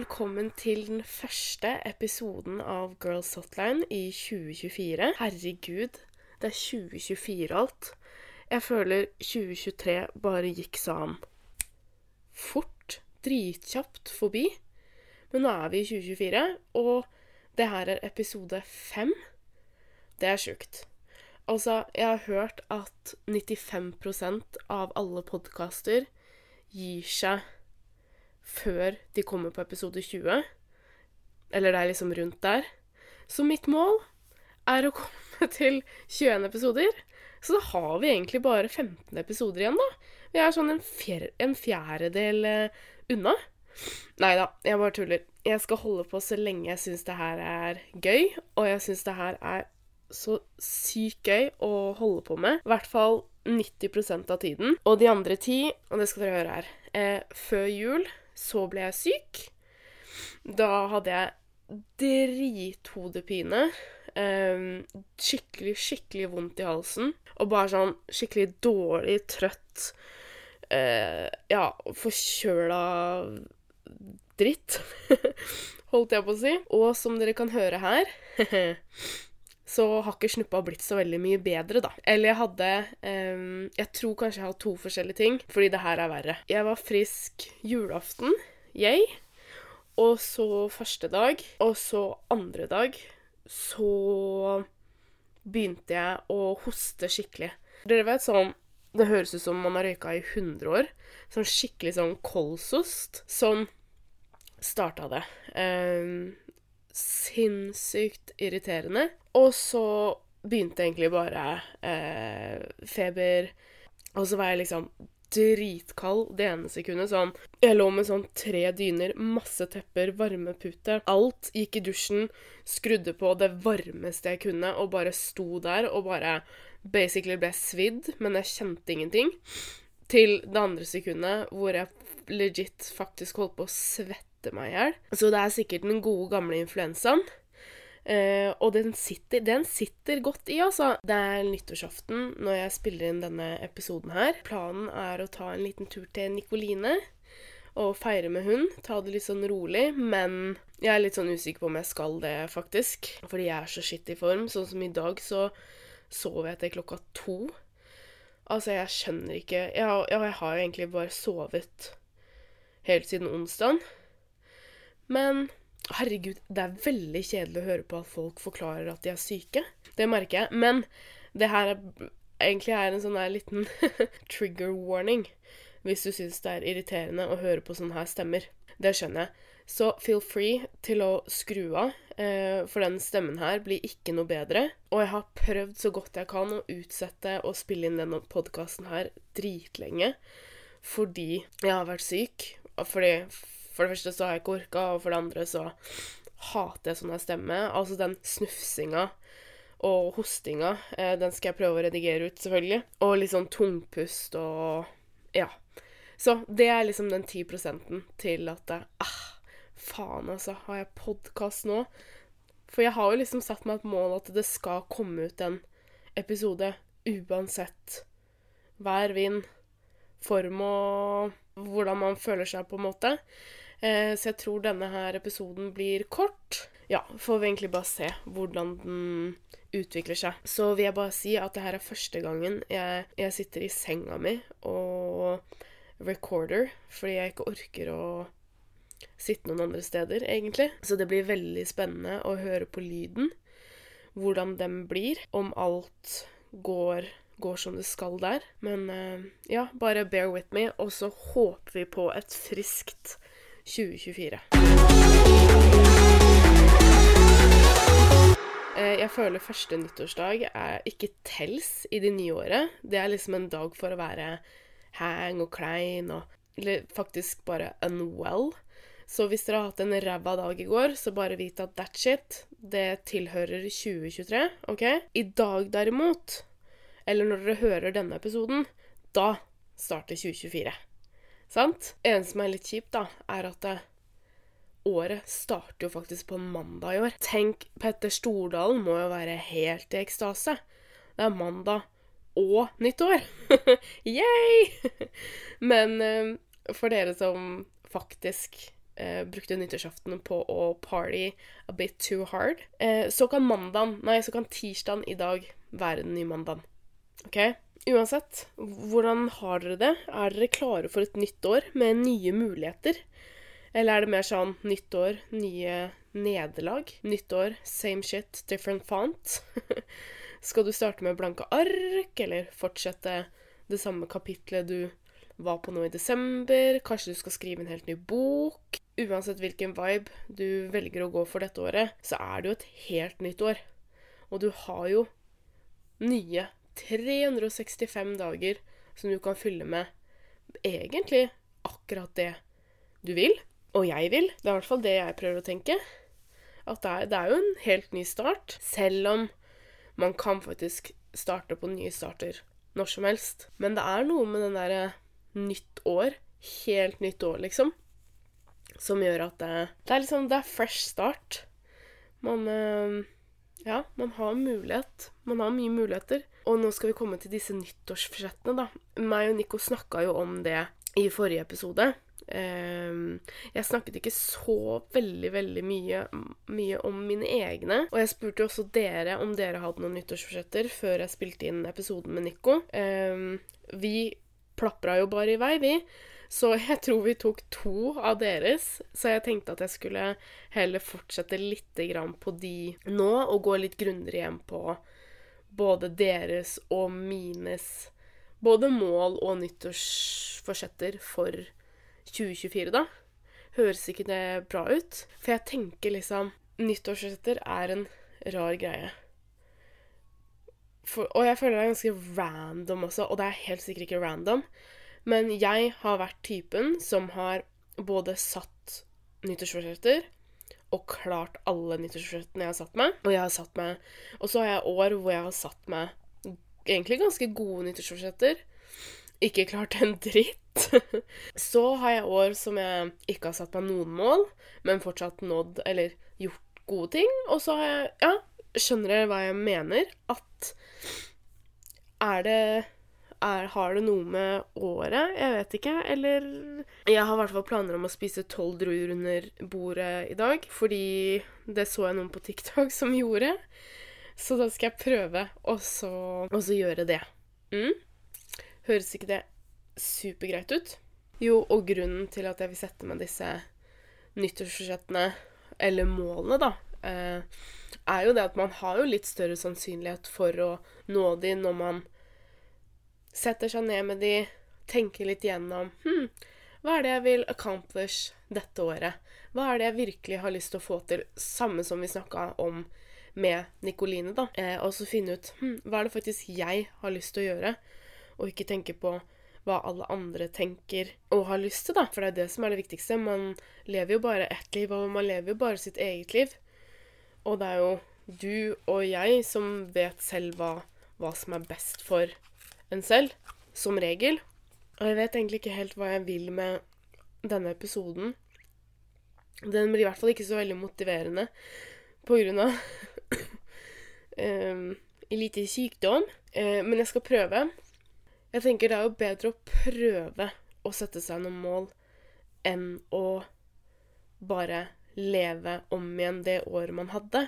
velkommen til den første episoden av Girls Hotline i 2024. Herregud, det er 2024 alt. Jeg føler 2023 bare gikk sånn fort, dritkjapt forbi. Men nå er vi i 2024, og det her er episode fem. Det er sjukt. Altså, jeg har hørt at 95% av alle podkaster gir seg før de kommer på episode 20. Eller det er liksom rundt der. Så mitt mål er å komme til 21 episoder. Så da har vi egentlig bare 15 episoder igjen, da. Vi er sånn en, fjer en fjerdedel uh, unna. Nei da, jeg bare tuller. Jeg skal holde på så lenge jeg syns det her er gøy, og jeg syns det her er så sykt gøy å holde på med. I hvert fall 90% av tiden. Og de andre ti, og det skal dere høre her eh, Før jul så ble jeg syk. Da hadde jeg drithodepine. Um, skikkelig, skikkelig vondt i halsen. Og bare sånn skikkelig dårlig, trøtt uh, Ja, forkjøla dritt, holdt jeg på å si. Og som dere kan høre her så har ikke snuppa blitt så veldig mye bedre, da. Eller jeg hadde um, Jeg tror kanskje jeg har to forskjellige ting, fordi det her er verre. Jeg var frisk julaften, jeg. Og så første dag. Og så andre dag så begynte jeg å hoste skikkelig. Dere vet sånn Det høres ut som man har røyka i 100 år. Sånn skikkelig sånn kolsost. Sånn starta det. Um, sinnssykt irriterende. Og så begynte egentlig bare eh, feber. Og så var jeg liksom dritkald det ene sekundet. Sånn Jeg lå med sånn tre dyner, masse tepper, varmepute. Alt. Gikk i dusjen, skrudde på det varmeste jeg kunne, og bare sto der og bare basically ble svidd, men jeg kjente ingenting. Til det andre sekundet hvor jeg legit faktisk holdt på å svette meg i hjel. Så det er sikkert den gode, gamle influensaen. Uh, og den sitter, den sitter godt i, altså. Det er nyttårsaften når jeg spiller inn denne episoden her. Planen er å ta en liten tur til Nikoline og feire med hun. Ta det litt sånn rolig. Men jeg er litt sånn usikker på om jeg skal det, faktisk. Fordi jeg er så skitt i form. Sånn som i dag, så sov jeg til klokka to. Altså, jeg skjønner ikke jeg, jeg har jo egentlig bare sovet helt siden onsdag. Men Herregud, det er veldig kjedelig å høre på at folk forklarer at de er syke. Det merker jeg. Men det her er, egentlig er en sånn her liten trigger warning hvis du syns det er irriterende å høre på sånne her stemmer. Det skjønner jeg. Så feel free til å skru av, eh, for den stemmen her blir ikke noe bedre. Og jeg har prøvd så godt jeg kan å utsette å spille inn denne podkasten her dritlenge fordi jeg har vært syk. Fordi for det første så har jeg ikke orka, og for det andre så hater jeg sånn jeg stemmer. Altså den snufsinga og hostinga, eh, den skal jeg prøve å redigere ut, selvfølgelig. Og litt sånn tungpust og Ja. Så det er liksom den ti prosenten til at jeg, ah, Faen, altså. Har jeg podkast nå? For jeg har jo liksom satt meg et mål at det skal komme ut en episode uansett vær, vind, form og hvordan man føler seg, på en måte. Eh, så jeg tror denne her episoden blir kort. Ja, får vi egentlig bare se hvordan den utvikler seg. Så vil jeg bare si at det her er første gangen jeg, jeg sitter i senga mi og recorder, fordi jeg ikke orker å sitte noen andre steder, egentlig. Så det blir veldig spennende å høre på lyden. Hvordan den blir. Om alt går, går som det skal der. Men uh, ja, bare bear with me, og så håper vi på et friskt 2024. Eh, jeg føler første nyttårsdag er ikke tels i det nye året. Det er liksom en dag for å være hang og klein og Eller faktisk bare unwell. Så hvis dere har hatt en ræva dag i går, så bare vit at that shit, det tilhører 2023, OK? I dag derimot, eller når dere hører denne episoden, da starter 2024. Sant? En som er litt kjipt, da, er at det, året starter jo faktisk på mandag i år. Tenk, Petter Stordalen må jo være helt i ekstase. Det er mandag og nyttår! Yay! Men uh, for dere som faktisk eh, brukte nyttårsaften på å party a bit too hard, eh, så kan mandagen, nei, så kan tirsdagen i dag være den nye mandagen. OK? Uansett, hvordan har dere det? Er dere klare for et nytt år med nye muligheter? Eller er det mer sånn nytt år, nye nederlag? Nytt år, same shit, different font? Skal du starte med blanke ark, eller fortsette det samme kapitlet du var på nå i desember? Kanskje du skal skrive en helt ny bok? Uansett hvilken vibe du velger å gå for dette året, så er det jo et helt nytt år. Og du har jo nye 365 dager som du kan fylle med egentlig akkurat det du vil. Og jeg vil. Det er i hvert fall det jeg prøver å tenke. At det er, det er jo en helt ny start. Selv om man kan faktisk starte på nye starter når som helst. Men det er noe med den derre nytt år, helt nytt år, liksom, som gjør at det, det er liksom Det er fresh start. Man øh, Ja, man har mulighet. Man har mye muligheter. Og nå skal vi komme til disse nyttårsforsettene, da. Meg og Nico snakka jo om det i forrige episode. Ehm, jeg snakket ikke så veldig, veldig mye, mye, om mine egne. Og jeg spurte også dere om dere hadde noen nyttårsforsetter før jeg spilte inn episoden med Nico. Ehm, vi plapra jo bare i vei, vi. Så jeg tror vi tok to av deres. Så jeg tenkte at jeg skulle heller fortsette litt på de nå, og gå litt grundigere igjen på både deres og mines både mål og nyttårsforsetter for 2024, da. Høres ikke det bra ut? For jeg tenker liksom Nyttårsforsetter er en rar greie. For, og jeg føler det er ganske random også, og det er helt sikkert ikke random. Men jeg har vært typen som har både satt nyttårsforsetter og klart alle nyttårsforsettene jeg har satt meg. Og jeg har satt meg Og så har jeg år hvor jeg har satt meg egentlig ganske gode nyttårsforsetter. Ikke klart en dritt. så har jeg år som jeg ikke har satt meg noen mål, men fortsatt nådd eller gjort gode ting. Og så har jeg Ja, skjønner dere hva jeg mener? At er det er, Har det noe med året? Jeg vet ikke. Eller Jeg har i hvert fall planer om å spise tolv druer under bordet i dag, fordi det så jeg noen på TikTok som gjorde. Så da skal jeg prøve å gjøre det. Mm. Høres ikke det supergreit ut. Jo, og grunnen til at jeg vil sette meg disse nyttårsforsettene, eller målene, da, eh, er jo det at man har jo litt større sannsynlighet for å nå de når man setter seg ned med de, tenker litt gjennom hm, hva er det jeg vil accomplish dette året? Hva er det jeg virkelig har lyst til å få til? Samme som vi snakka om med Nikoline, da. Eh, og så finne ut hm, hva er det faktisk jeg har lyst til å gjøre, og ikke tenke på hva alle andre tenker og har lyst til, da. For det er det som er det viktigste. Man lever jo bare ett liv, og man lever jo bare sitt eget liv. Og det er jo du og jeg som vet selv hva, hva som er best for en selv. Som regel. Og jeg vet egentlig ikke helt hva jeg vil med denne episoden. Den blir i hvert fall ikke så veldig motiverende på grunn av um, lite sykdom. Uh, men jeg skal prøve. Jeg tenker det er jo bedre å prøve å sette seg noen mål enn å bare leve om igjen det året man hadde.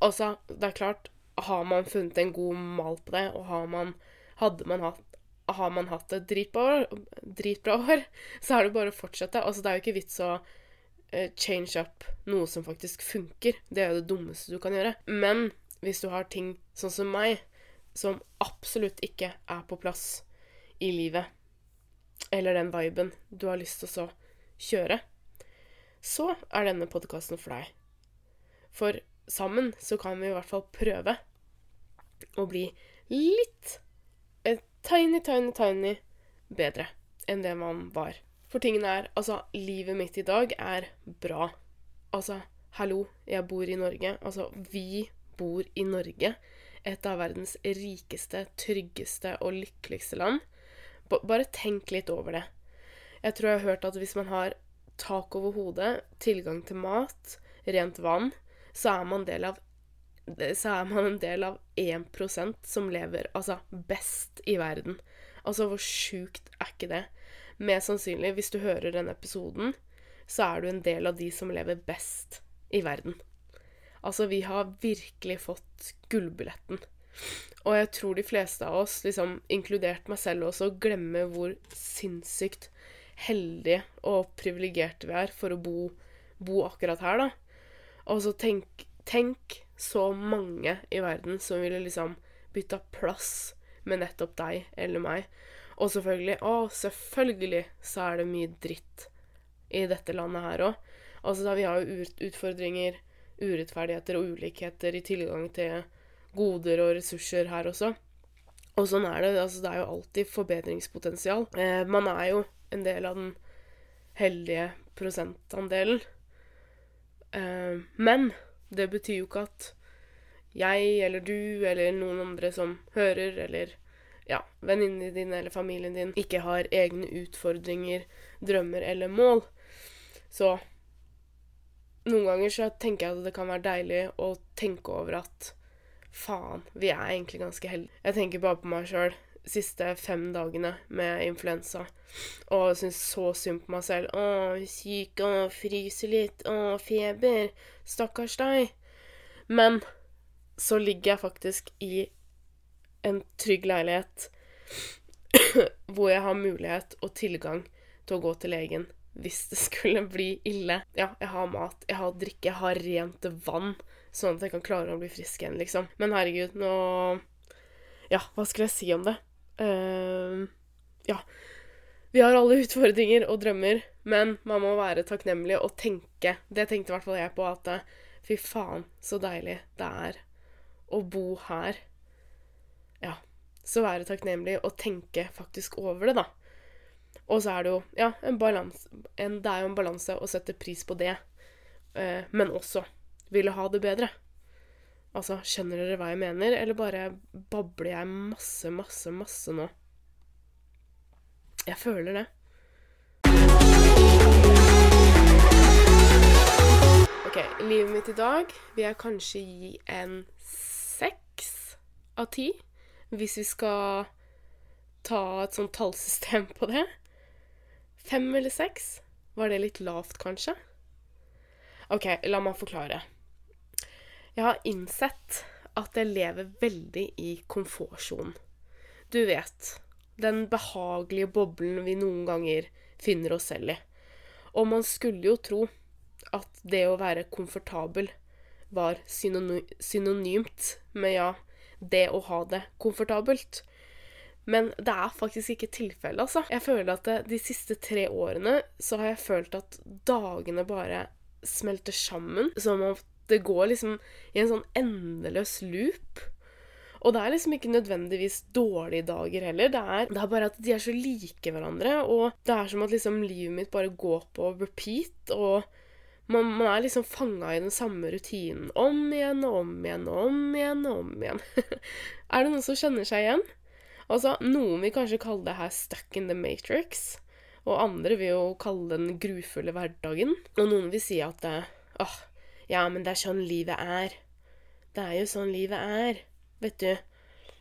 Altså, det er klart, har man funnet en god mal på det, og har man, hadde man hatt har man hatt et dritbra år, så er det bare å fortsette. Altså, det er jo ikke vits å uh, change up noe som faktisk funker. Det er jo det dummeste du kan gjøre. Men hvis du har ting sånn som meg, som absolutt ikke er på plass i livet, eller den viben du har lyst til å kjøre, så er denne podkasten for deg. For sammen så kan vi i hvert fall prøve å bli litt tiny, tiny, tiny bedre enn det man var. For tingen er Altså, livet mitt i dag er bra. Altså, hallo, jeg bor i Norge. Altså, vi bor i Norge. Et av verdens rikeste, tryggeste og lykkeligste land. Bare tenk litt over det. Jeg tror jeg har hørt at hvis man har tak over hodet, tilgang til mat, rent vann, så er man, del av, så er man en del av 1% som lever altså best i verden. Altså, hvor sjukt er ikke det? Mest sannsynlig, hvis du hører denne episoden, så er du en del av de som lever best i verden. Altså, vi har virkelig fått gullbilletten. Og jeg tror de fleste av oss, liksom, inkludert meg selv også, glemmer hvor sinnssykt heldige og privilegerte vi er for å bo, bo akkurat her, da. Og så tenk, tenk så mange i verden som ville liksom bytta plass med nettopp deg eller meg. Og selvfølgelig, å, selvfølgelig så er det mye dritt i dette landet her òg. Altså, da vi har jo utfordringer, urettferdigheter og ulikheter i tilgang til goder og ressurser her også. Og sånn er det. Altså, det er jo alltid forbedringspotensial. Eh, man er jo en del av den heldige prosentandelen. Eh, men det betyr jo ikke at jeg eller du eller noen andre som hører, eller ja, venninnene dine eller familien din ikke har egne utfordringer, drømmer eller mål. Så noen ganger så tenker jeg at det kan være deilig å tenke over at faen, vi er egentlig ganske heldige. Jeg tenker bare på meg sjøl siste fem dagene med influensa og syns så synd på meg selv. Å, syk, å, fryser litt, å, feber. Stakkars deg. Men så ligger jeg faktisk i en trygg leilighet hvor jeg har mulighet og tilgang til å gå til legen hvis det skulle bli ille. Ja, jeg har mat, jeg har drikke, jeg har rent vann, sånn at jeg kan klare å bli frisk igjen, liksom. Men herregud, nå Ja, hva skulle jeg si om det? Uh, ja. Vi har alle utfordringer og drømmer, men man må være takknemlig og tenke Det tenkte i hvert fall jeg på, at fy faen, så deilig det er å bo her så være takknemlig og tenke faktisk over det, da. Og så er det jo ja, en balanse Det er jo en balanse å sette pris på det, eh, men også ville ha det bedre. Altså, skjønner dere hva jeg mener, eller bare babler jeg masse, masse, masse nå? Jeg føler det. OK, livet mitt i dag vil jeg kanskje gi en seks av ti hvis vi skal ta et sånt tallsystem på det. Fem eller seks? Var det litt lavt, kanskje? OK, la meg forklare. Jeg har innsett at jeg lever veldig i komfortsonen. Du vet, den behagelige boblen vi noen ganger finner oss selv i. Og man skulle jo tro at det å være komfortabel var synonymt med ja, det å ha det komfortabelt. Men det er faktisk ikke tilfellet, altså. Jeg føler at det, de siste tre årene så har jeg følt at dagene bare smelter sammen. Som om det går liksom i en sånn endeløs loop. Og det er liksom ikke nødvendigvis dårlige dager heller. Det er, det er, bare at de er så like hverandre. Og det er som at liksom livet mitt bare går på repeat. Og man, man er liksom fanga i den samme rutinen om igjen og om igjen og om igjen og om igjen. er det noen som kjenner seg igjen? Altså, Noen vil kanskje kalle det her 'stuck in the matrix', og andre vil jo kalle det den grufulle hverdagen. Og noen vil si at åh, oh, ja, men det er sånn livet er. Det er jo sånn livet er, vet du.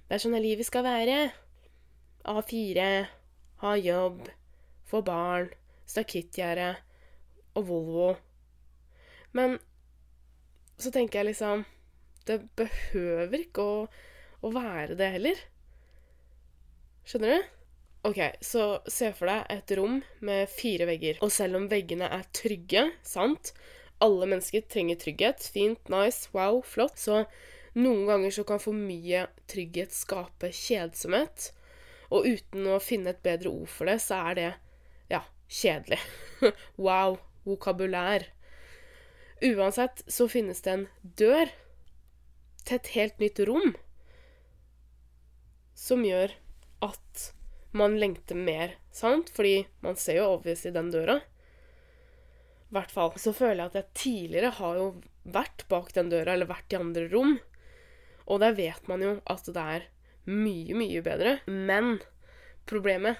Det er sånn livet skal være. A4, ha jobb, få barn, stakittgjerde og Volvo. Men så tenker jeg liksom Det behøver ikke å, å være det heller. Skjønner du? OK, så se for deg et rom med fire vegger. Og selv om veggene er trygge, sant Alle mennesker trenger trygghet. Fint, nice, wow, flott. Så noen ganger så kan for mye trygghet skape kjedsomhet. Og uten å finne et bedre ord for det, så er det ja, kjedelig. wow, vokabulær. Uansett så finnes det en dør til et helt nytt rom som gjør at man lengter mer, sant? Fordi man ser jo obviously den døra. Hvert fall så føler jeg at jeg tidligere har jo vært bak den døra, eller vært i andre rom. Og der vet man jo at det er mye, mye bedre. Men problemet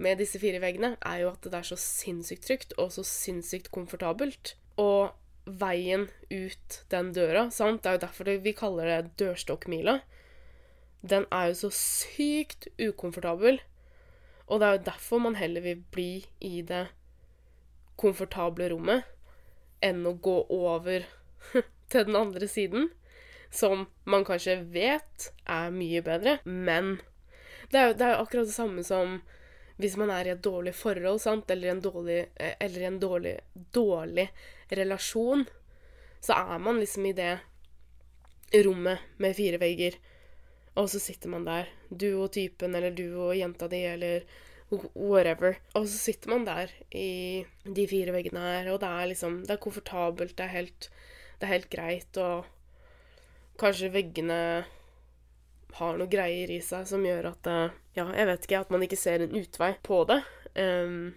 med disse fire veggene er jo at det er så sinnssykt trygt og så sinnssykt komfortabelt. Og veien ut den døra, sant? Det er jo derfor vi kaller det dørstokkmila. Den er jo så sykt ukomfortabel. Og det er jo derfor man heller vil bli i det komfortable rommet enn å gå over til den andre siden, som man kanskje vet er mye bedre, men det er jo, det er akkurat det samme som hvis man er i et dårlig forhold, sant, eller en dårlig, eh, eller en dårlig, dårlig relasjon, så er man liksom i det rommet med fire vegger, og så sitter man der, du og typen, eller du og jenta di, eller whatever. Og så sitter man der i de fire veggene her, og det er liksom Det er komfortabelt, det er helt, det er helt greit, og kanskje veggene har noe greier i seg som gjør at eh, Ja, jeg vet ikke, at man ikke ser en utvei på det. Um,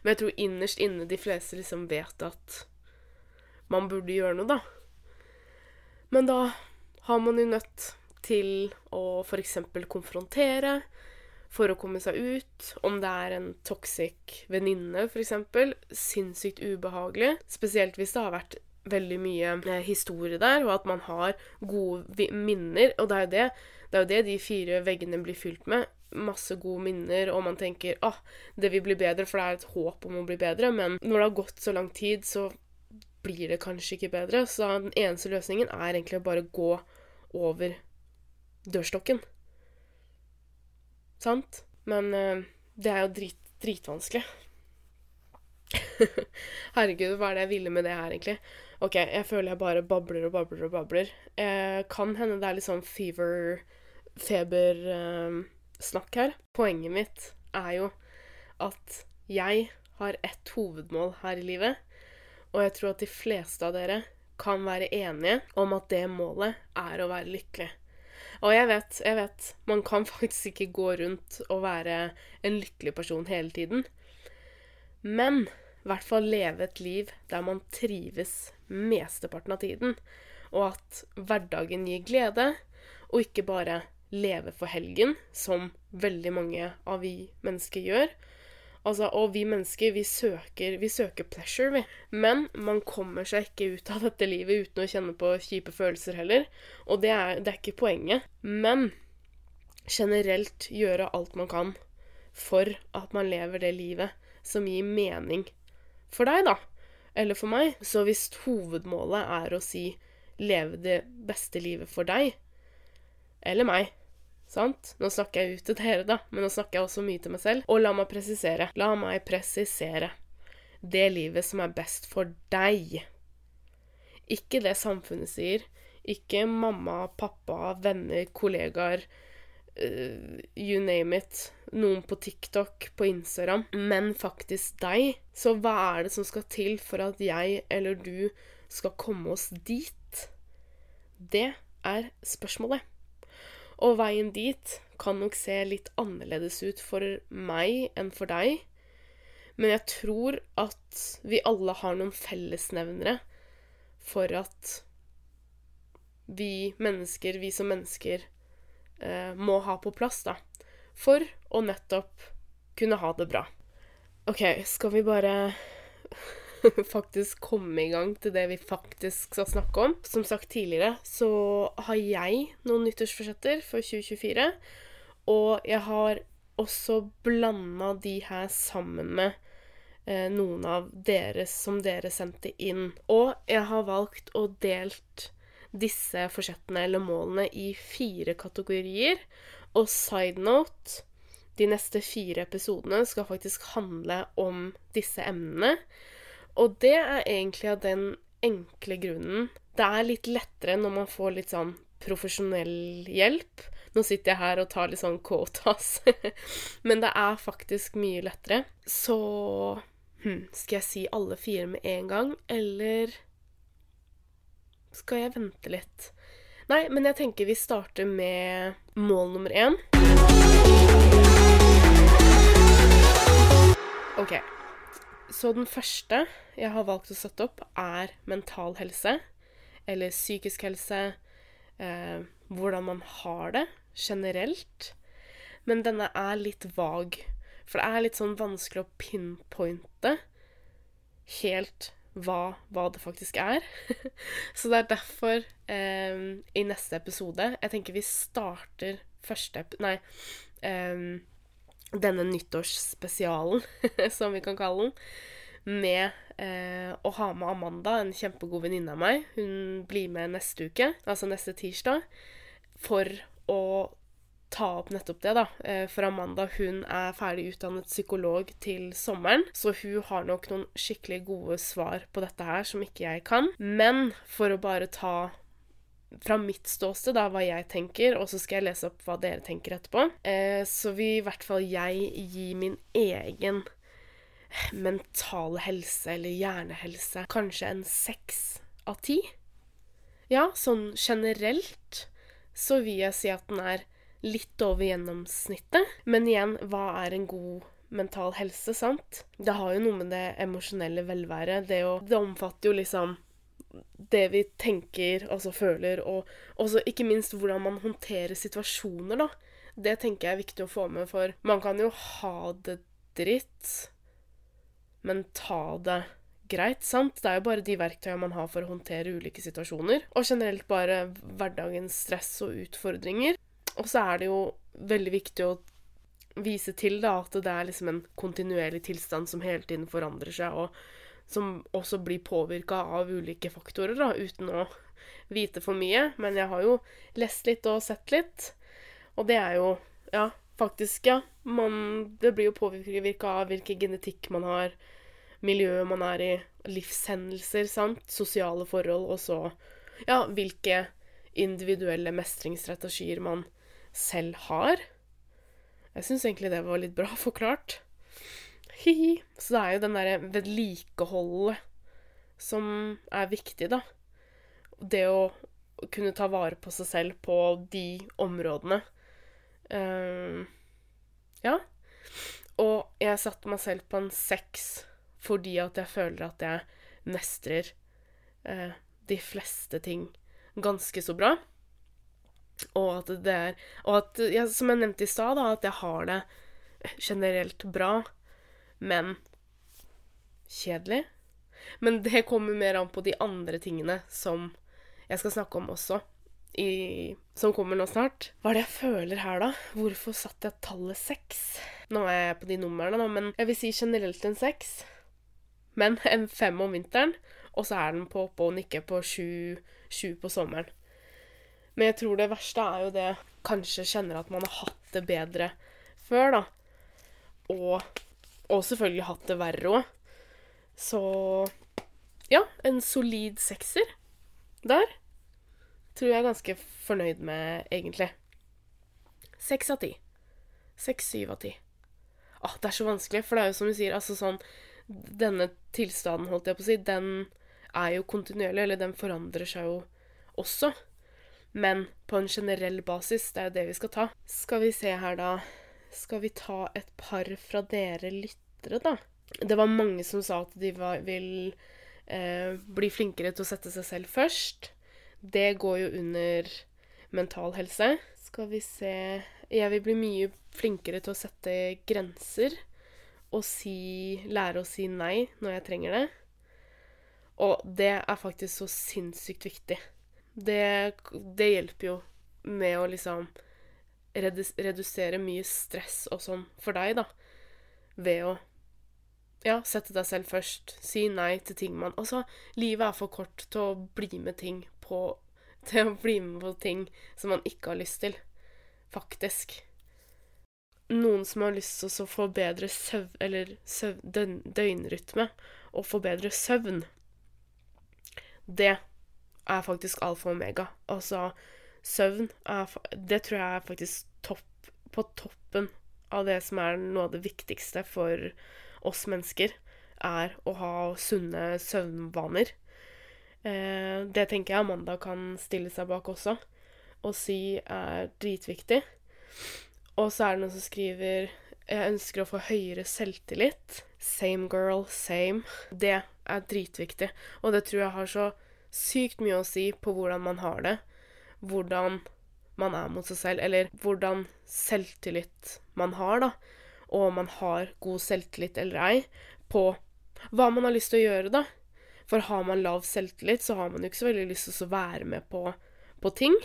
men jeg tror innerst inne de fleste liksom vet at man burde gjøre noe, da. Men da har man jo nødt til å f.eks. konfrontere for å komme seg ut. Om det er en toxic venninne, f.eks. Sinnssykt ubehagelig. Spesielt hvis det har vært veldig mye eh, historie der, og at man har gode minner. Og det er jo det, det, er jo det de fire veggene blir fylt med. Masse gode minner, og man tenker ah, det vil bli bedre, for det er et håp om å bli bedre. Men når det har gått så lang tid, så blir det kanskje ikke bedre. Så den eneste løsningen er egentlig å bare gå over dørstokken. Sant? Men uh, det er jo drit, dritvanskelig. Herregud, hva er det jeg ville med det her, egentlig? OK, jeg føler jeg bare babler og babler og babler. Eh, kan hende det er litt sånn fever febersnakk eh, her. Poenget mitt er jo at jeg har ett hovedmål her i livet, og jeg tror at de fleste av dere kan være enige om at det målet er å være lykkelig. Og jeg vet, jeg vet, man kan faktisk ikke gå rundt og være en lykkelig person hele tiden. Men i hvert fall leve et liv der man trives mesteparten av tiden, og at hverdagen gir glede, og ikke bare leve for helgen, som veldig mange av vi mennesker gjør. Altså, og vi mennesker, vi søker, vi søker pleasure, vi. Men man kommer seg ikke ut av dette livet uten å kjenne på kjipe følelser heller. Og det er, det er ikke poenget. Men generelt gjøre alt man kan for at man lever det livet som gir mening for deg, da, eller for meg. Så hvis hovedmålet er å si 'leve det beste livet for deg', eller meg Sant? Nå snakker jeg ut til dere, da, men nå snakker jeg også mye til meg selv. Og la meg presisere. La meg presisere. Det livet som er best for deg. Ikke det samfunnet sier. Ikke mamma, pappa, venner, kollegaer, uh, you name it noen på TikTok, på Instagram, men faktisk deg. Så hva er det som skal til for at jeg eller du skal komme oss dit? Det er spørsmålet. Og veien dit kan nok se litt annerledes ut for meg enn for deg. Men jeg tror at vi alle har noen fellesnevnere for at vi mennesker, vi som mennesker, eh, må ha på plass, da for å nettopp kunne ha det bra. OK, skal vi bare faktisk komme i gang til det vi faktisk skal snakke om. Som sagt tidligere så har jeg noen nyttårsforsetter for 2024. Og jeg har også blanda de her sammen med eh, noen av deres som dere sendte inn. Og jeg har valgt å delt disse forsettene eller målene i fire kategorier. Og side note de neste fire episodene skal faktisk handle om disse emnene. Og det er egentlig av den enkle grunnen Det er litt lettere når man får litt sånn profesjonell hjelp. Nå sitter jeg her og tar litt sånn quotas, men det er faktisk mye lettere. Så hm, skal jeg si alle fire med en gang, eller skal jeg vente litt? Nei, men jeg tenker vi starter med mål nummer én. OK. Så den første jeg har valgt å sette opp, er mental helse. Eller psykisk helse. Eh, hvordan man har det generelt. Men denne er litt vag. For det er litt sånn vanskelig å pinpointe helt hva, hva det faktisk er. Så det er derfor eh, i neste episode Jeg tenker vi starter første Nei. Eh, denne nyttårsspesialen, som vi kan kalle den, med eh, å ha med Amanda, en kjempegod venninne av meg. Hun blir med neste uke, altså neste tirsdag, for å ta opp nettopp det, da. Eh, for Amanda hun er ferdig utdannet psykolog til sommeren, så hun har nok noen skikkelig gode svar på dette her som ikke jeg kan. Men for å bare ta fra mitt ståsted, da, hva jeg tenker, og så skal jeg lese opp hva dere tenker etterpå. Eh, så vil i hvert fall jeg gi min egen mentale helse eller hjernehelse kanskje en seks av ti. Ja, sånn generelt så vil jeg si at den er litt over gjennomsnittet. Men igjen, hva er en god mental helse, sant? Det har jo noe med det emosjonelle velværet Det, jo, det omfatter jo liksom det vi tenker, altså føler, og også ikke minst hvordan man håndterer situasjoner, da. Det tenker jeg er viktig å få med, for man kan jo ha det dritt, men ta det greit, sant? Det er jo bare de verktøyene man har for å håndtere ulike situasjoner. Og generelt bare hverdagens stress og utfordringer. Og så er det jo veldig viktig å vise til da, at det er liksom en kontinuerlig tilstand som hele tiden forandrer seg, og som også blir påvirka av ulike faktorer, da, uten å vite for mye. Men jeg har jo lest litt og sett litt, og det er jo Ja, faktisk, ja. Man, det blir jo påvirka av hvilken genetikk man har, miljøet man er i, livshendelser, sant, sosiale forhold, og så ja, hvilke individuelle mestringsstrategier man selv har. Jeg syns egentlig det var litt bra forklart. Hi-hi. Så det er jo den derre vedlikeholdet som er viktig, da. Det å kunne ta vare på seg selv på de områdene. Uh, ja. Og jeg satte meg selv på en seks fordi at jeg føler at jeg mestrer uh, de fleste ting ganske så bra. Og at det er Og at, ja, som jeg nevnte i stad, at jeg har det generelt bra, men kjedelig. Men det kommer mer an på de andre tingene som jeg skal snakke om også, i, som kommer nå snart. Hva er det jeg føler her, da? Hvorfor satte jeg tallet seks? Nå er jeg på de numrene, da, men jeg vil si generelt en seks. Men en fem om vinteren, og så er den på oppe og nikker på sju, sju på sommeren. Men jeg tror det verste er jo det Kanskje kjenner at man har hatt det bedre før, da. Og, og selvfølgelig hatt det verre òg. Så ja, en solid sekser der tror jeg er ganske fornøyd med, egentlig. Seks av ti. Seks, syv av ti. Åh, det er så vanskelig, for det er jo som du sier, altså sånn Denne tilstanden, holdt jeg på å si, den er jo kontinuerlig, eller den forandrer seg jo også. Men på en generell basis, det er jo det vi skal ta. Skal vi se her, da. Skal vi ta et par fra dere lyttere, da? Det var mange som sa at de var, vil eh, bli flinkere til å sette seg selv først. Det går jo under mental helse. Skal vi se Jeg vil bli mye flinkere til å sette grenser og si Lære å si nei når jeg trenger det. Og det er faktisk så sinnssykt viktig det, det hjelper jo med å liksom redusere mye stress og sånn for deg, da. Ved å ja, sette deg selv først. Si nei til ting man Altså, livet er for kort til å bli med ting på Til å bli med på ting som man ikke har lyst til. Faktisk. Noen som har lyst til å få bedre søvn Eller søv, døgn, døgnrytme og få bedre søvn. Det er faktisk alfa og omega. Altså, søvn er Det tror jeg er faktisk topp, på toppen av det som er noe av det viktigste for oss mennesker, er å ha sunne søvnvaner. Eh, det tenker jeg Amanda kan stille seg bak også, og si er dritviktig. Og så er det noen som skriver jeg ønsker å få høyere selvtillit. Same girl, same. Det er dritviktig. Og det tror jeg har så sykt mye å si på hvordan man har det, hvordan man er mot seg selv, eller hvordan selvtillit man har, da, og om man har god selvtillit eller ei, på hva man har lyst til å gjøre, da. For har man lav selvtillit, så har man jo ikke så veldig lyst til å være med på, på ting.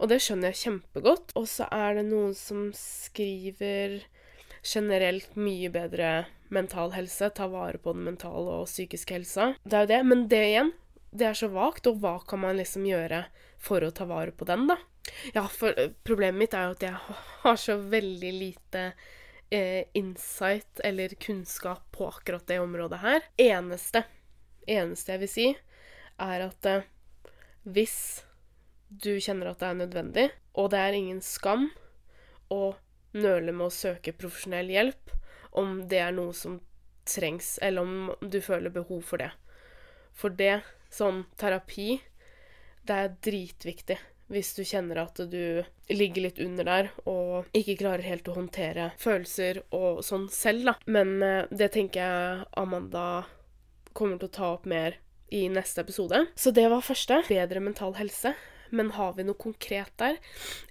Og det skjønner jeg kjempegodt. Og så er det noen som skriver generelt mye bedre mental helse, ta vare på den mentale og psykiske helsa. Det er jo det, men det igjen, det er så vagt, og hva kan man liksom gjøre for å ta vare på den, da? Ja, for eh, problemet mitt er jo at jeg har så veldig lite eh, insight eller kunnskap på akkurat det området her. Eneste, eneste jeg vil si, er at eh, hvis du kjenner at det er nødvendig, og det er ingen skam å nøle med å søke profesjonell hjelp, om det er noe som trengs, eller om du føler behov for det. For det, sånn terapi, det er dritviktig hvis du kjenner at du ligger litt under der og ikke klarer helt å håndtere følelser og sånn selv, da. Men eh, det tenker jeg Amanda kommer til å ta opp mer i neste episode. Så det var første. Bedre mental helse. Men har vi noe konkret der?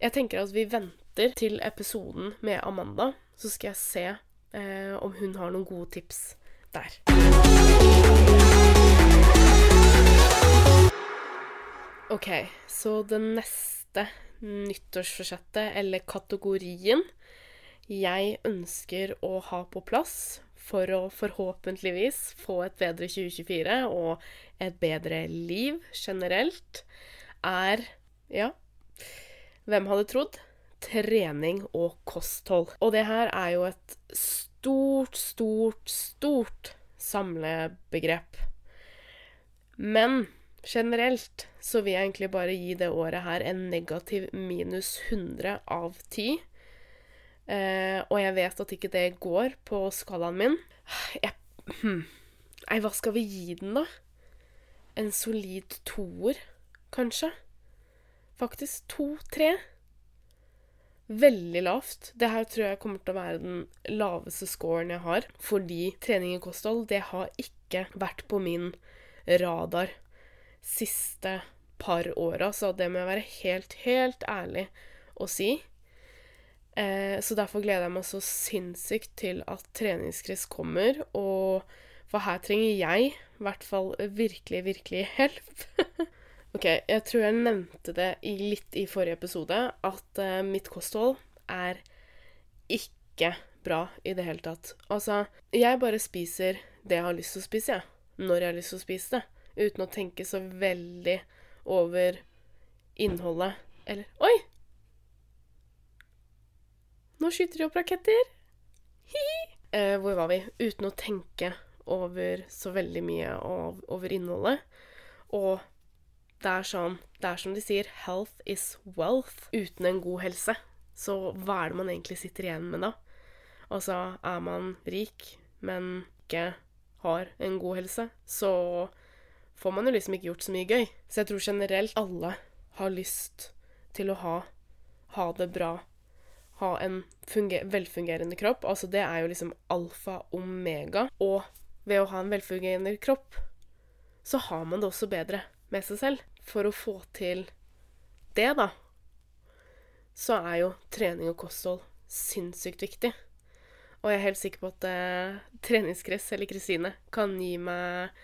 Jeg tenker at vi venter til episoden med Amanda, så skal jeg se eh, om hun har noen gode tips der. OK, så det neste nyttårsforsettet, eller kategorien, jeg ønsker å ha på plass for å forhåpentligvis få et bedre 2024 og et bedre liv generelt, er ja hvem hadde trodd? trening og kosthold. Og det her er jo et stort, stort, stort samlebegrep. Men generelt så vil jeg egentlig bare gi det året her en negativ minus 100 av 10. Eh, og jeg vet at ikke det går på skalaen min. Jeg hm. Nei, hva skal vi gi den, da? En solid toer, kanskje? Faktisk to-tre veldig lavt. Det her tror jeg kommer til å være den laveste scoren jeg har. Fordi trening i kosthold, det har ikke vært på min radar siste par åra. Så det må jeg være helt, helt ærlig å si. Eh, så derfor gleder jeg meg så sinnssykt til at treningskrets kommer. Og for her trenger jeg i hvert fall virkelig, virkelig hjelp. Ok, jeg tror jeg nevnte det litt i forrige episode, at eh, mitt kosthold er ikke bra i det hele tatt. Altså, jeg bare spiser det jeg har lyst til å spise, jeg. Når jeg har lyst til å spise det. Uten å tenke så veldig over innholdet. Eller Oi! Nå skyter de opp raketter! Hi-hi! Eh, hvor var vi? Uten å tenke over så veldig mye av, over innholdet. Og det er sånn Det er som de sier 'health is wealth'. Uten en god helse, så hva er det man egentlig sitter igjen med da? Altså, er man rik, men ikke har en god helse, så får man jo liksom ikke gjort så mye gøy. Så jeg tror generelt alle har lyst til å ha, ha det bra. Ha en velfungerende kropp. Altså, det er jo liksom alfa omega. Og ved å ha en velfungerende kropp, så har man det også bedre med seg selv for å få til det, da, så er jo trening og kosthold sinnssykt viktig. Og jeg er helt sikker på at eh, treningskress eller Kristine kan gi meg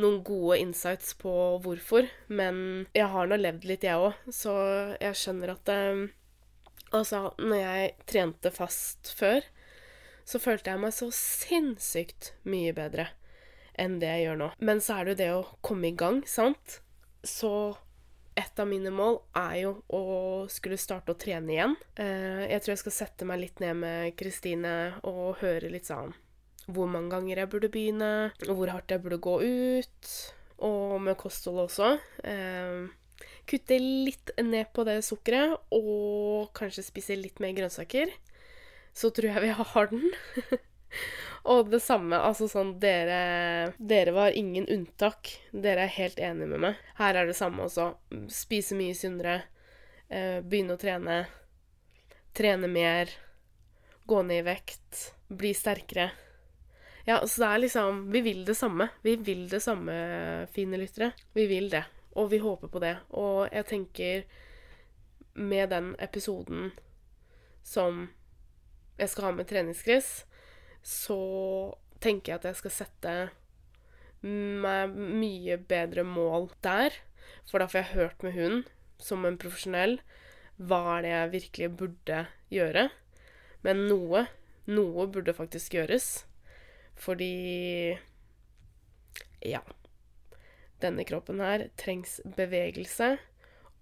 noen gode insights på hvorfor. Men jeg har nå levd litt, jeg òg, så jeg skjønner at um, Altså, når jeg trente fast før, så følte jeg meg så sinnssykt mye bedre enn det jeg gjør nå. Men så er det jo det å komme i gang, sant? Så et av mine mål er jo å skulle starte å trene igjen. Eh, jeg tror jeg skal sette meg litt ned med Kristine og høre litt sånn hvor mange ganger jeg burde begynne, og hvor hardt jeg burde gå ut. Og med kosthold også. Eh, kutte litt ned på det sukkeret, og kanskje spise litt mer grønnsaker. Så tror jeg vi har den. Og det samme, altså sånn Dere Dere var ingen unntak. Dere er helt enige med meg. Her er det samme også. Spise mye sunnere. Eh, begynne å trene. Trene mer. Gå ned i vekt. Bli sterkere. Ja, så det er liksom Vi vil det samme. Vi vil det samme, fine lyttere. Vi vil det. Og vi håper på det. Og jeg tenker med den episoden som jeg skal ha med treningsgress, så tenker jeg at jeg skal sette meg mye bedre mål der. For da får jeg hørt med hun, som en profesjonell, hva er det jeg virkelig burde gjøre. Men noe, noe burde faktisk gjøres. Fordi Ja. Denne kroppen her trengs bevegelse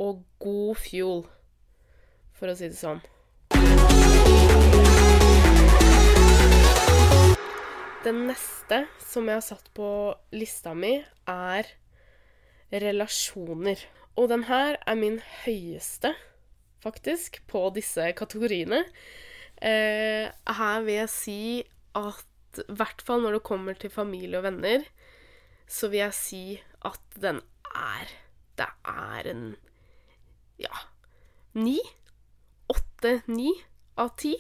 og god fuel, for å si det sånn. Den neste som jeg har satt på lista mi, er relasjoner. Og den her er min høyeste, faktisk, på disse kategoriene. Eh, her vil jeg si at i hvert fall når det kommer til familie og venner, så vil jeg si at den er Det er en ja ni. Åtte, ni av ti.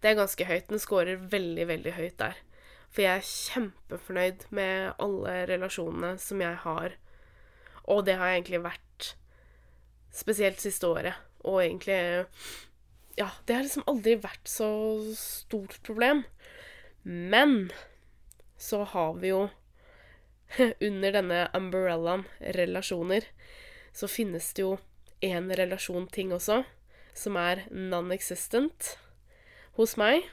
Det er ganske høyt. Den scorer veldig, veldig høyt der. For jeg er kjempefornøyd med alle relasjonene som jeg har. Og det har jeg egentlig vært spesielt siste året. Og egentlig Ja, det har liksom aldri vært så stort problem. Men så har vi jo under denne umbrellaen relasjoner, så finnes det jo én relasjon ting også, som er non-existent hos meg.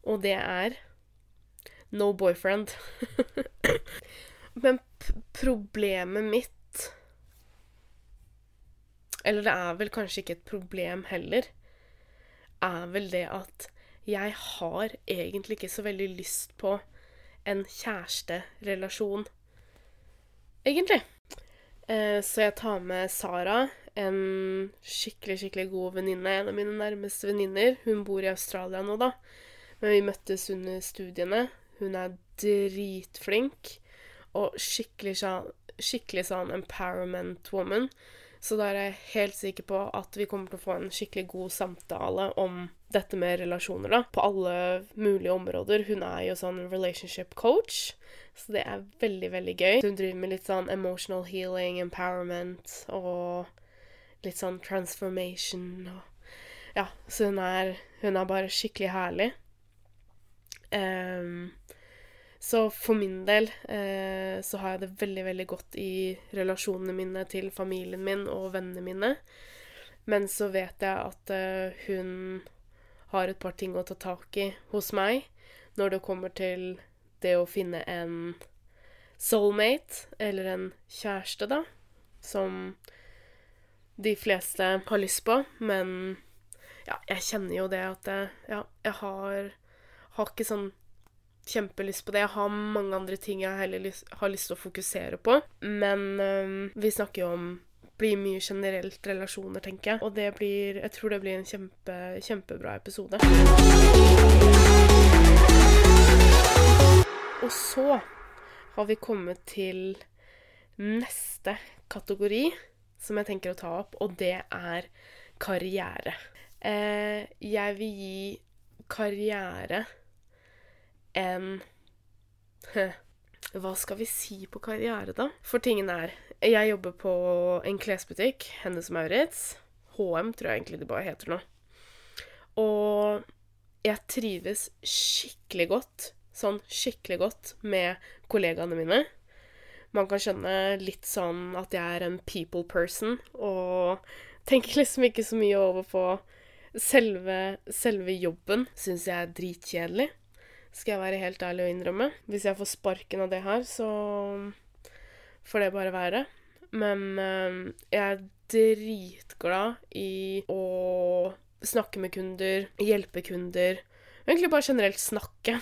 Og det er no boyfriend. Men problemet mitt Eller det er vel kanskje ikke et problem heller. Er vel det at jeg har egentlig ikke så veldig lyst på en kjæresterelasjon, egentlig. Eh, så jeg tar med Sara, en skikkelig, skikkelig god venninne. En av mine nærmeste venninner. Hun bor i Australia nå, da. Men vi møttes under studiene. Hun er dritflink og skikkelig, skikkelig sånn empowerment woman. Så da er jeg helt sikker på at vi kommer til å få en skikkelig god samtale om dette med relasjoner, da. På alle mulige områder. Hun er jo sånn relationship coach, så det er veldig, veldig gøy. Hun driver med litt sånn emotional healing, empowerment og litt sånn transformation og Ja, så hun er, hun er bare skikkelig herlig. Um, så for min del eh, så har jeg det veldig, veldig godt i relasjonene mine til familien min og vennene mine. Men så vet jeg at eh, hun har et par ting å ta tak i hos meg når det kommer til det å finne en soulmate, eller en kjæreste, da, som de fleste har lyst på. Men ja, jeg kjenner jo det at jeg, ja, jeg har, har ikke sånn kjempelyst på det. Jeg har mange andre ting jeg heller lyst, har lyst til å fokusere på. Men um, vi snakker jo om blir mye generelt relasjoner, tenker jeg. Og det blir Jeg tror det blir en kjempe, kjempebra episode. Og så har vi kommet til neste kategori som jeg tenker å ta opp, og det er karriere. Eh, jeg vil gi karriere en Hva skal vi si på karriere, da? For tingen er Jeg jobber på en klesbutikk, Hennes Maurits. HM tror jeg egentlig det bare heter nå. Og jeg trives skikkelig godt, sånn skikkelig godt, med kollegaene mine. Man kan skjønne litt sånn at jeg er en people person, og tenker liksom ikke så mye over på selve, selve jobben. Syns jeg er dritkjedelig skal jeg være helt ærlig og innrømme. Hvis jeg får sparken av det her, så får det bare være. Men øh, jeg er dritglad i å snakke med kunder, hjelpe kunder. Egentlig bare generelt snakke.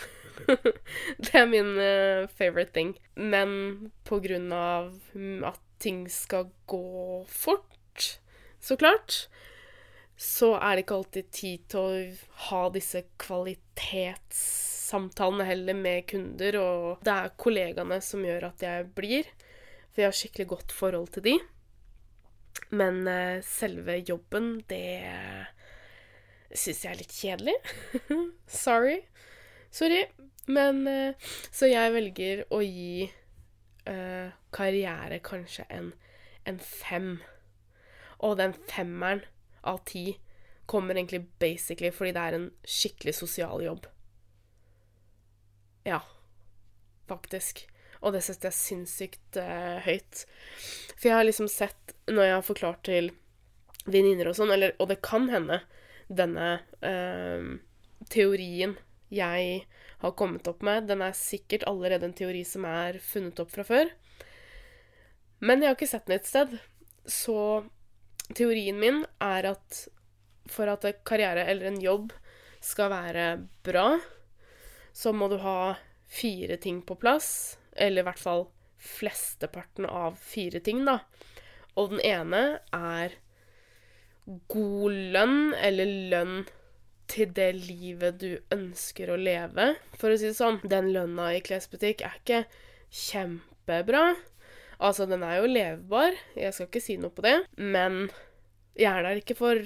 det er min uh, favorite thing. Men på grunn av at ting skal gå fort, så klart, så er det ikke alltid tid til å ha disse kvalitets samtalene heller med kunder, og det er kollegaene som gjør at jeg blir. For jeg har skikkelig godt forhold til de. Men uh, selve jobben, det syns jeg er litt kjedelig. Sorry. Sorry. Men uh, Så jeg velger å gi uh, karriere kanskje en, en fem. Og den femmeren av ti kommer egentlig basically fordi det er en skikkelig sosial jobb. Ja, faktisk. Og det setter jeg sinnssykt uh, høyt. For jeg har liksom sett, når jeg har forklart til venninner og sånn, og det kan hende denne uh, teorien jeg har kommet opp med. Den er sikkert allerede en teori som er funnet opp fra før. Men jeg har ikke sett den et sted. Så teorien min er at for at en karriere eller en jobb skal være bra, så må du ha fire ting på plass. Eller i hvert fall flesteparten av fire ting, da. Og den ene er god lønn, eller lønn til det livet du ønsker å leve, for å si det sånn. Den lønna i klesbutikk er ikke kjempebra. Altså, den er jo levebar, jeg skal ikke si noe på det, men jeg er der ikke for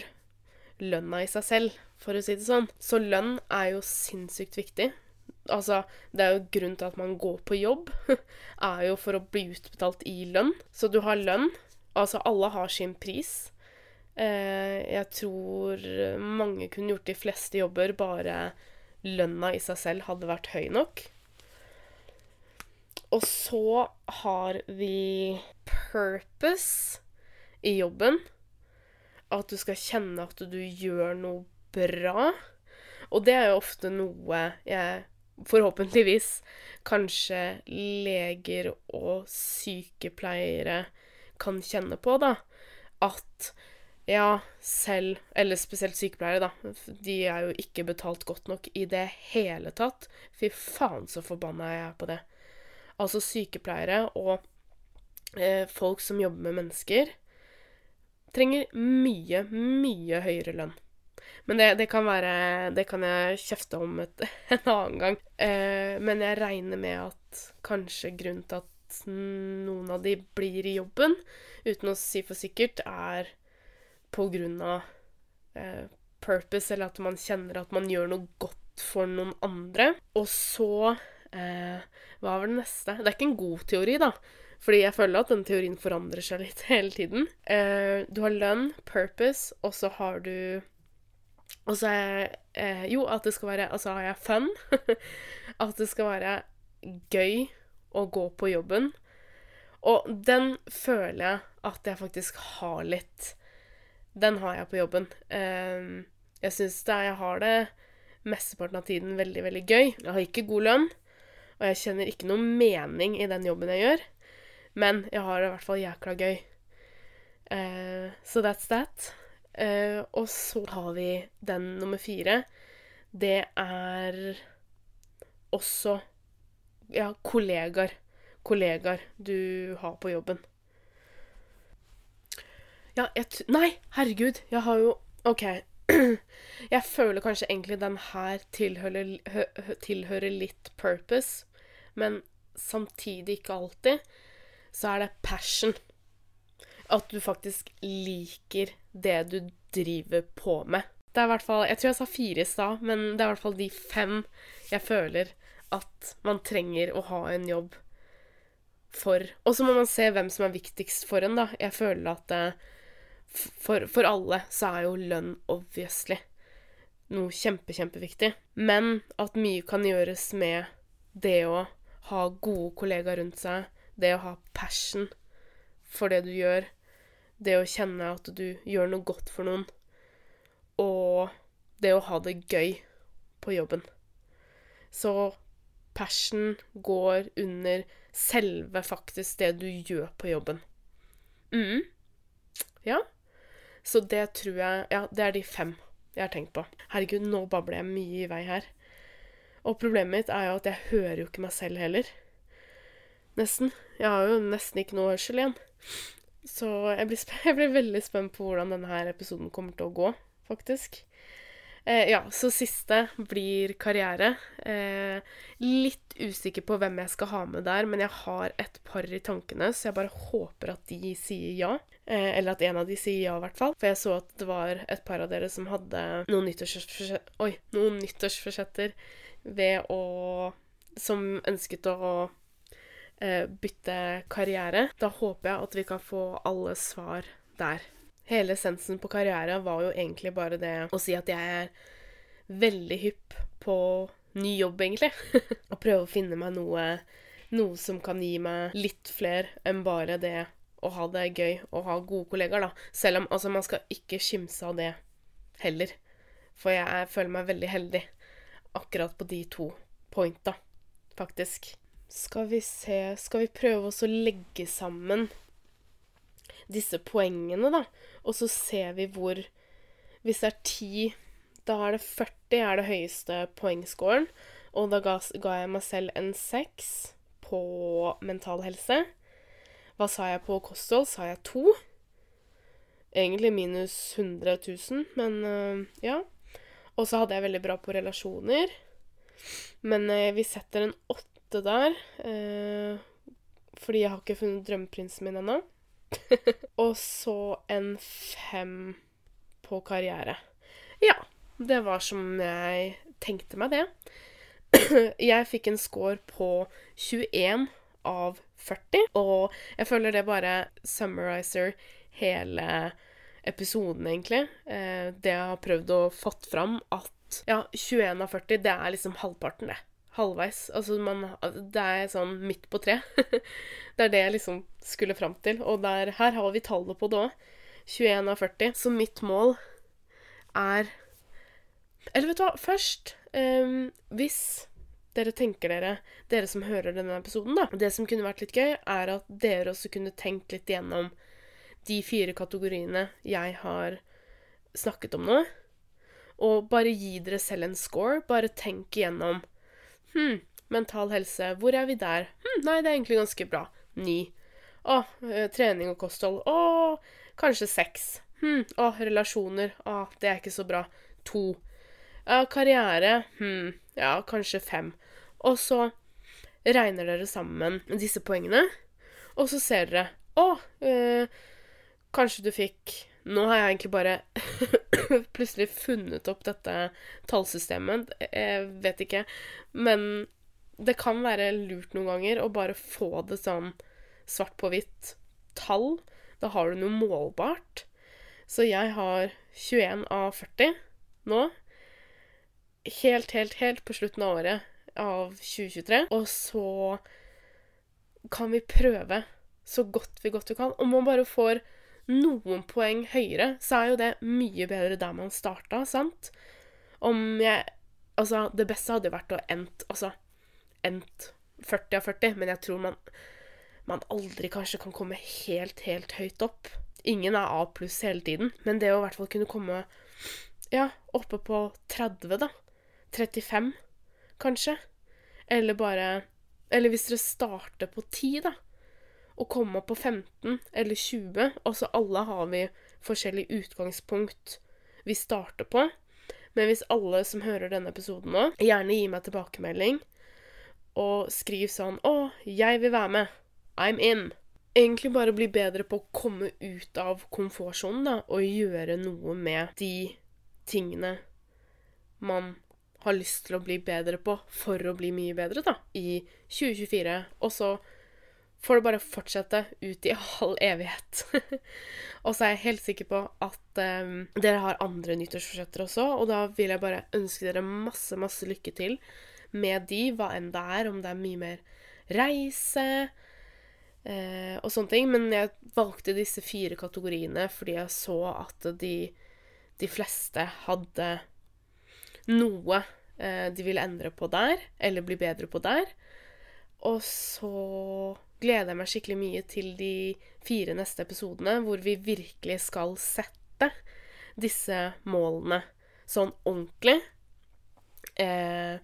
lønna i seg selv, for å si det sånn. Så lønn er jo sinnssykt viktig. Altså, det er jo grunnen til at man går på jobb, er jo for å bli utbetalt i lønn. Så du har lønn. Altså, alle har sin pris. Eh, jeg tror mange kunne gjort de fleste jobber, bare lønna i seg selv hadde vært høy nok. Og så har vi purpose i jobben. At du skal kjenne at du gjør noe bra. Og det er jo ofte noe jeg forhåpentligvis kanskje leger og sykepleiere kan kjenne på, da. At ja, selv Eller spesielt sykepleiere, da. De er jo ikke betalt godt nok i det hele tatt. Fy faen så forbanna jeg er på det. Altså sykepleiere og eh, folk som jobber med mennesker, trenger mye, mye høyere lønn. Men det, det, kan være Det kan jeg kjefte om et, en annen gang. Eh, men jeg regner med at kanskje grunnen til at noen av de blir i jobben, uten å si for sikkert, er på grunn av eh, purpose, eller at man kjenner at man gjør noe godt for noen andre. Og så eh, Hva var det neste? Det er ikke en god teori, da. Fordi jeg føler at den teorien forandrer seg litt hele tiden. Eh, du har lønn, purpose, og så har du Og så eh, Jo, at det skal være Altså har jeg fun. at det skal være gøy å gå på jobben. Og den føler jeg at jeg faktisk har litt den har jeg på jobben. Eh, jeg syns jeg har det mesteparten av tiden veldig, veldig gøy. Jeg har ikke god lønn, og jeg kjenner ikke noe mening i den jobben jeg gjør. Men jeg har det i hvert fall jækla gøy. Så so that's that. Uh, og så har vi den nummer fire. Det er også ja, kollegaer. Kollegaer du har på jobben. Ja, jeg Nei, herregud, jeg har jo OK. Jeg føler kanskje egentlig den her tilhører, tilhører litt purpose, men samtidig ikke alltid. Så er det passion. At du faktisk liker det du driver på med. Det er i hvert fall Jeg tror jeg sa fire i stad, men det er i hvert fall de fem jeg føler at man trenger å ha en jobb for. Og så må man se hvem som er viktigst for en, da. Jeg føler at det, for, for alle så er jo lønn obviously noe kjempe, kjempeviktig. Men at mye kan gjøres med det å ha gode kollegaer rundt seg, det å ha passion for det du gjør, det å kjenne at du gjør noe godt for noen, og det å ha det gøy på jobben. Så passion går under selve faktisk det du gjør på jobben. mm. Ja. Så det tror jeg Ja, det er de fem jeg har tenkt på. Herregud, nå babler jeg mye i vei her. Og problemet mitt er jo at jeg hører jo ikke meg selv heller. Nesten. Jeg har jo nesten ikke noe hørsel igjen. Så jeg blir, jeg blir veldig spent på hvordan denne her episoden kommer til å gå, faktisk. Eh, ja, så siste blir karriere. Eh, litt usikker på hvem jeg skal ha med der, men jeg har et par i tankene, så jeg bare håper at de sier ja. Eh, eller at en av de sier ja, i hvert fall. For jeg så at det var et par av dere som hadde noen noen nyttårsforsetter ved å Som ønsket å bytte karriere. Da håper jeg at vi kan få alle svar der. Hele essensen på karriere var jo egentlig bare det å si at jeg er veldig hypp på ny jobb, egentlig. og prøve å finne meg noe, noe som kan gi meg litt flere enn bare det å ha det gøy og ha gode kollegaer, da. Selv om altså, man skal ikke kimse av det heller. For jeg føler meg veldig heldig akkurat på de to pointa, faktisk. Skal vi se Skal vi prøve oss å legge sammen disse poengene, da? Og så ser vi hvor Hvis det er 10, da er det 40 er det høyeste poengscoren. Og da ga, ga jeg meg selv en 6 på mental helse. Hva sa jeg på kosthold? Sa jeg 2? Egentlig minus 100 000, men uh, ja. Og så hadde jeg veldig bra på relasjoner. Men uh, vi setter en 8 der. Eh, fordi jeg har ikke funnet drømmeprinsen min ennå. og så en 5 på karriere. Ja. Det var som jeg tenkte meg, det. jeg fikk en score på 21 av 40, og jeg føler det bare summariser hele episoden, egentlig. Eh, det jeg har prøvd å fått fram, at ja, 21 av 40, det er liksom halvparten, det. Halvveis. Altså, man Det er sånn midt på tre. det er det jeg liksom skulle fram til. Og der, her har vi tallet på det òg. 21 av 40. Så mitt mål er eller vet du hva, først um, Hvis dere tenker dere, dere som hører denne episoden, da Det som kunne vært litt gøy, er at dere også kunne tenkt litt gjennom de fire kategoriene jeg har snakket om nå. Og bare gi dere selv en score. Bare tenk igjennom. Hm, mental helse, hvor er vi der? Hm, nei, det er egentlig ganske bra. Ni. Å, eh, trening og kosthold. Å, kanskje seks. Hm, å, relasjoner. Å, det er ikke så bra. To. Ja, karriere Hm, ja, kanskje fem. Og så regner dere sammen disse poengene, og så ser dere Å, øh, kanskje du fikk Nå har jeg egentlig bare plutselig funnet opp dette tallsystemet. Jeg vet ikke. Men det kan være lurt noen ganger å bare få det sånn svart på hvitt tall. Da har du noe målbart. Så jeg har 21 av 40 nå helt, helt, helt på slutten av året av 2023. Og så kan vi prøve så godt vi godt vi kan. Om man bare får noen poeng høyere, så er jo det mye bedre der man starta, sant? Om jeg Altså, det beste hadde vært å endt Altså, endt 40 av 40, men jeg tror man man aldri kanskje kan komme helt, helt høyt opp. Ingen er A pluss hele tiden, men det å i hvert fall kunne komme ja, oppe på 30, da, 35, kanskje. Eller bare Eller hvis dere starter på 10, da, og opp på 15 eller 20 Altså alle har vi forskjellig utgangspunkt vi starter på. Men hvis alle som hører denne episoden nå, gjerne gir meg tilbakemelding og skriv sånn 'Å, jeg vil være med. I'm in'. Egentlig bare bli bedre på å komme ut av komfortsonen da, og gjøre noe med de tingene man har lyst til å bli bedre på for å bli mye bedre da, i 2024. Og så får det bare fortsette ut i all evighet. og så er jeg helt sikker på at um, dere har andre nyttårsforsetter også, og da vil jeg bare ønske dere masse, masse lykke til med de, hva enn det er, om det er mye mer reise eh, og sånne ting. Men jeg valgte disse fire kategoriene fordi jeg så at de, de fleste hadde noe eh, de ville endre på der, eller bli bedre på der. Og så gleder jeg meg skikkelig mye til de fire neste episodene, hvor vi virkelig skal sette disse målene sånn ordentlig. Eh,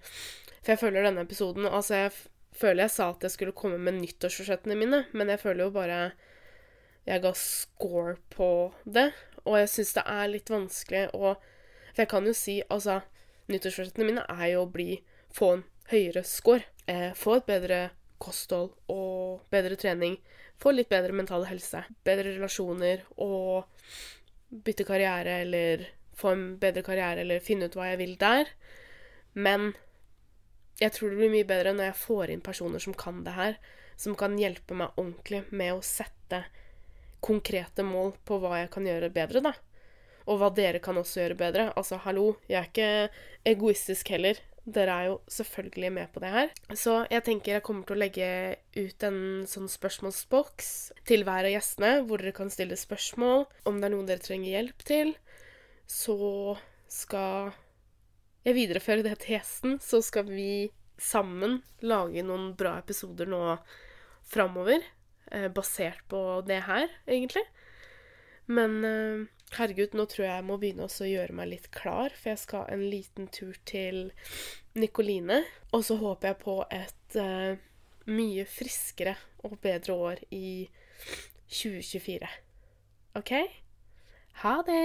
for jeg føler denne episoden Altså, jeg føler jeg sa at jeg skulle komme med nyttårsforsettene mine, men jeg føler jo bare jeg ga score på det. Og jeg syns det er litt vanskelig å For jeg kan jo si, altså nyttårsforsettene mine er jo å bli få en høyere score. Eh, få et bedre kosthold og bedre trening. Få litt bedre mental helse. Bedre relasjoner og bytte karriere eller få en bedre karriere eller finne ut hva jeg vil der. Men jeg tror det blir mye bedre når jeg får inn personer som kan det her. Som kan hjelpe meg ordentlig med å sette konkrete mål på hva jeg kan gjøre bedre, da og hva dere kan også gjøre bedre. Altså, hallo, jeg er ikke egoistisk heller. Dere er jo selvfølgelig med på det her. Så jeg tenker jeg kommer til å legge ut en sånn spørsmålsboks til hver av gjestene, hvor dere kan stille spørsmål. Om det er noen dere trenger hjelp til, så skal jeg videreføre det til gjesten. Så skal vi sammen lage noen bra episoder nå framover. Eh, basert på det her, egentlig. Men eh, herregud, nå tror jeg jeg må begynne å gjøre meg litt klar, for jeg skal en liten tur til Nikoline. Og så håper jeg på et uh, mye friskere og bedre år i 2024. OK? Ha det!